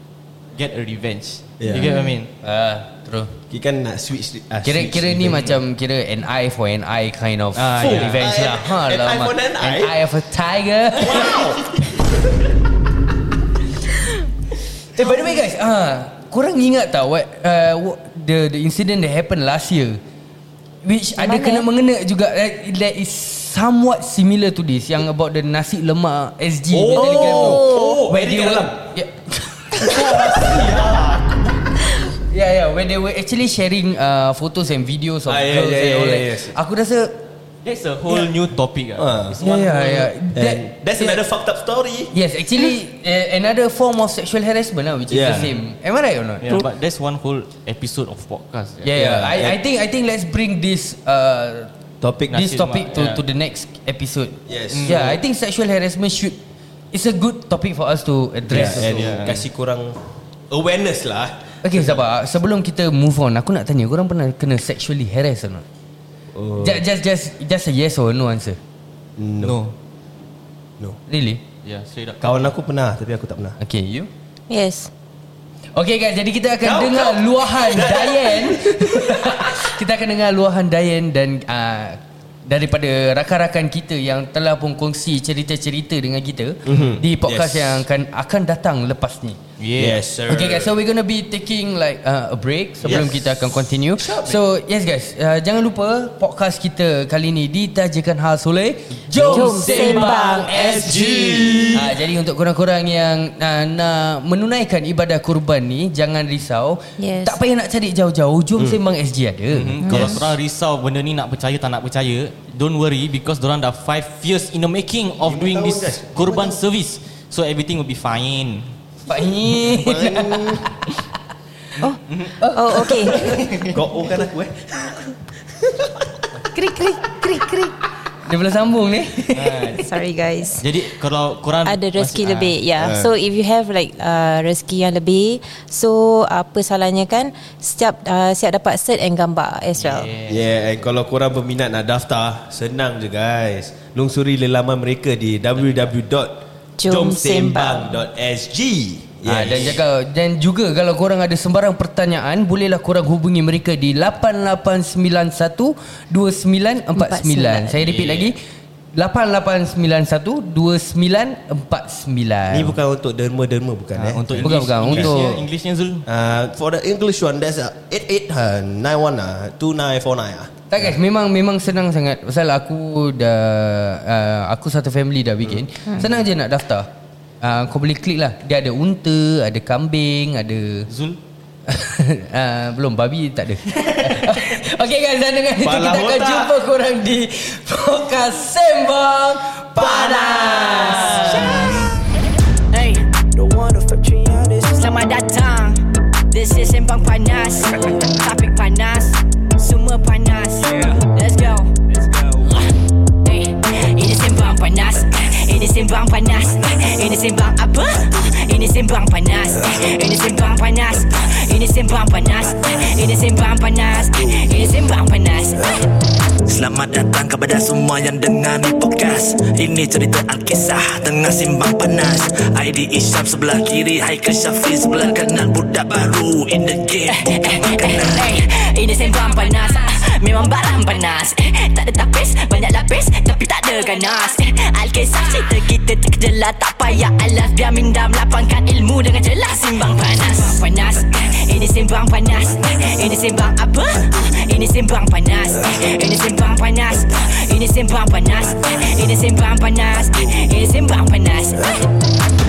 get a revenge. Yeah. You get what I mean? Ah, true. Kita kan nak switch uh, Kira switch kira ni macam kira an eye for an eye kind of Ah, yeah. revenge An- lah. Ha, an eye for an eye? An eye of a tiger. eh by the way guys, ah, korang ingat tak what, uh, what the the incident that happened last year? Which ada Mana? kena mengena juga that, that is somewhat similar to this yang about the nasi lemak SG Oh, Telegram tu. oh, where they were dalam. yeah. Yeah, yeah. When they were actually sharing uh, photos and videos of Ah, yeah, girls yeah, and yeah, all yeah, that. yes. Aku rasa, That's a whole new topic. Ah. ah. It's yeah, one yeah, whole- yeah. That, And that's yeah. another fucked up story. Yes, actually, uh, another form of sexual harassment lah, which is Yeah. the same. Am I right or not? Yeah, but that's one whole episode of podcast. Yeah, yeah. I, I think I think let's bring this uh, Topic this topic to yeah. to the next episode. Yes. Yeah, I think sexual harassment should. It's a good topic for us to address. Yeah, also. kasih korang awareness lah. Okay, sabar. Sebelum kita move on, aku nak tanya, korang pernah kena sexually harass or not? Oh. Just, just, just, just a yes or no answer. No. No. Really? Yeah, straight up. Kawan aku pernah tapi aku tak pernah. Okay, you? Yes. Okay guys, jadi kita akan Kau, dengar kau. luahan Dayan. kita akan dengar luahan Dayan dan uh, daripada rakan-rakan kita yang telah pun kongsi cerita-cerita dengan kita Mhm. di podcast Yes. yang akan akan datang lepas ni. Yes, sir. Okay guys, so we're gonna be taking like uh, a break sebelum Yes. kita akan continue. So yes guys, uh, jangan lupa podcast kita kali ni ditajakan khas oleh Jom, Jom Sembang SG. Uh, jadi untuk korang-korang yang uh, nak menunaikan ibadah kurban ni, jangan risau. Yes. Tak payah nak cari jauh-jauh, Jom Sembang SG ada. Hmm, Kalau korang risau benda ni nak percaya tak nak percaya, don't worry because dorang dah 5 years in the making of doing this kurban service. So everything will be fine. Pak Hin. Oh, okay. Kau oh kan aku eh. krik, krik, krik, krik. Dia boleh sambung ni. Sorry guys. Jadi kalau korang Ada rezeki masih- lebih ah, Ya yeah. So if you have like uh, Rezeki yang lebih So apa salahnya kan Setiap uh, Siap dapat cert And gambar as well Yeah, and kalau korang berminat nak daftar, senang je guys. Lungsuri laman mereka di www.jomsembang.sg. Ah, dan jaga dan juga kalau korang ada sembarang pertanyaan bolehlah korang hubungi mereka di 8891 2949. Saya repeat lagi 8891 2949. Ni bukan untuk derma-derma bukan Ah, eh. untuk Bukan, English, bukan. Englishnya, Untuk- Englishnya Zul. Uh, for the English one There's a 8891 uh, 2949 ah. Tak guys, memang memang senang sangat. Pasal aku dah uh, aku satu family dah bikin. Hmm. Senang je nak daftar. Uh, kau boleh klik lah. Dia ada unta, ada kambing, ada Zul. uh, belum babi tak ada. okay guys dan dengan itu kita akan otak. jumpa korang di podcast Sembang Panas. Hey, Selamat datang. This is Sembang Panas. Topik panas. Semua panas. Let's go. Hey, Ini Sembang Panas Ini Sembang Panas. Ini Sembang apa? Ini Sembang Panas. Ini Sembang Panas. Ini Sembang Panas. Ini Sembang Panas. Ini Sembang Panas. Selamat datang kepada semua yang dengar ni podcast. Ini cerita Alkisah tengah simbang panas. ID Isyam sebelah kiri Haikal Syafiq sebelah kanan. Budak baru in the game bukan Hey, ini sembang panas Memang barang panas. Eh, Tak ada tapis, banyak lapis Tapi tak ada ganas. Eh, Alkisah cerita kita terkejelah Tak payah alas Biar minda melapangkan ilmu Dengan jelas. Simbang panas. Sembang panas. Eh, Ini sembang panas. Ini sembang apa? Ini sembang panas. Ini sembang panas. Ini sembang panas. Eh, Ini sembang panas. Eh,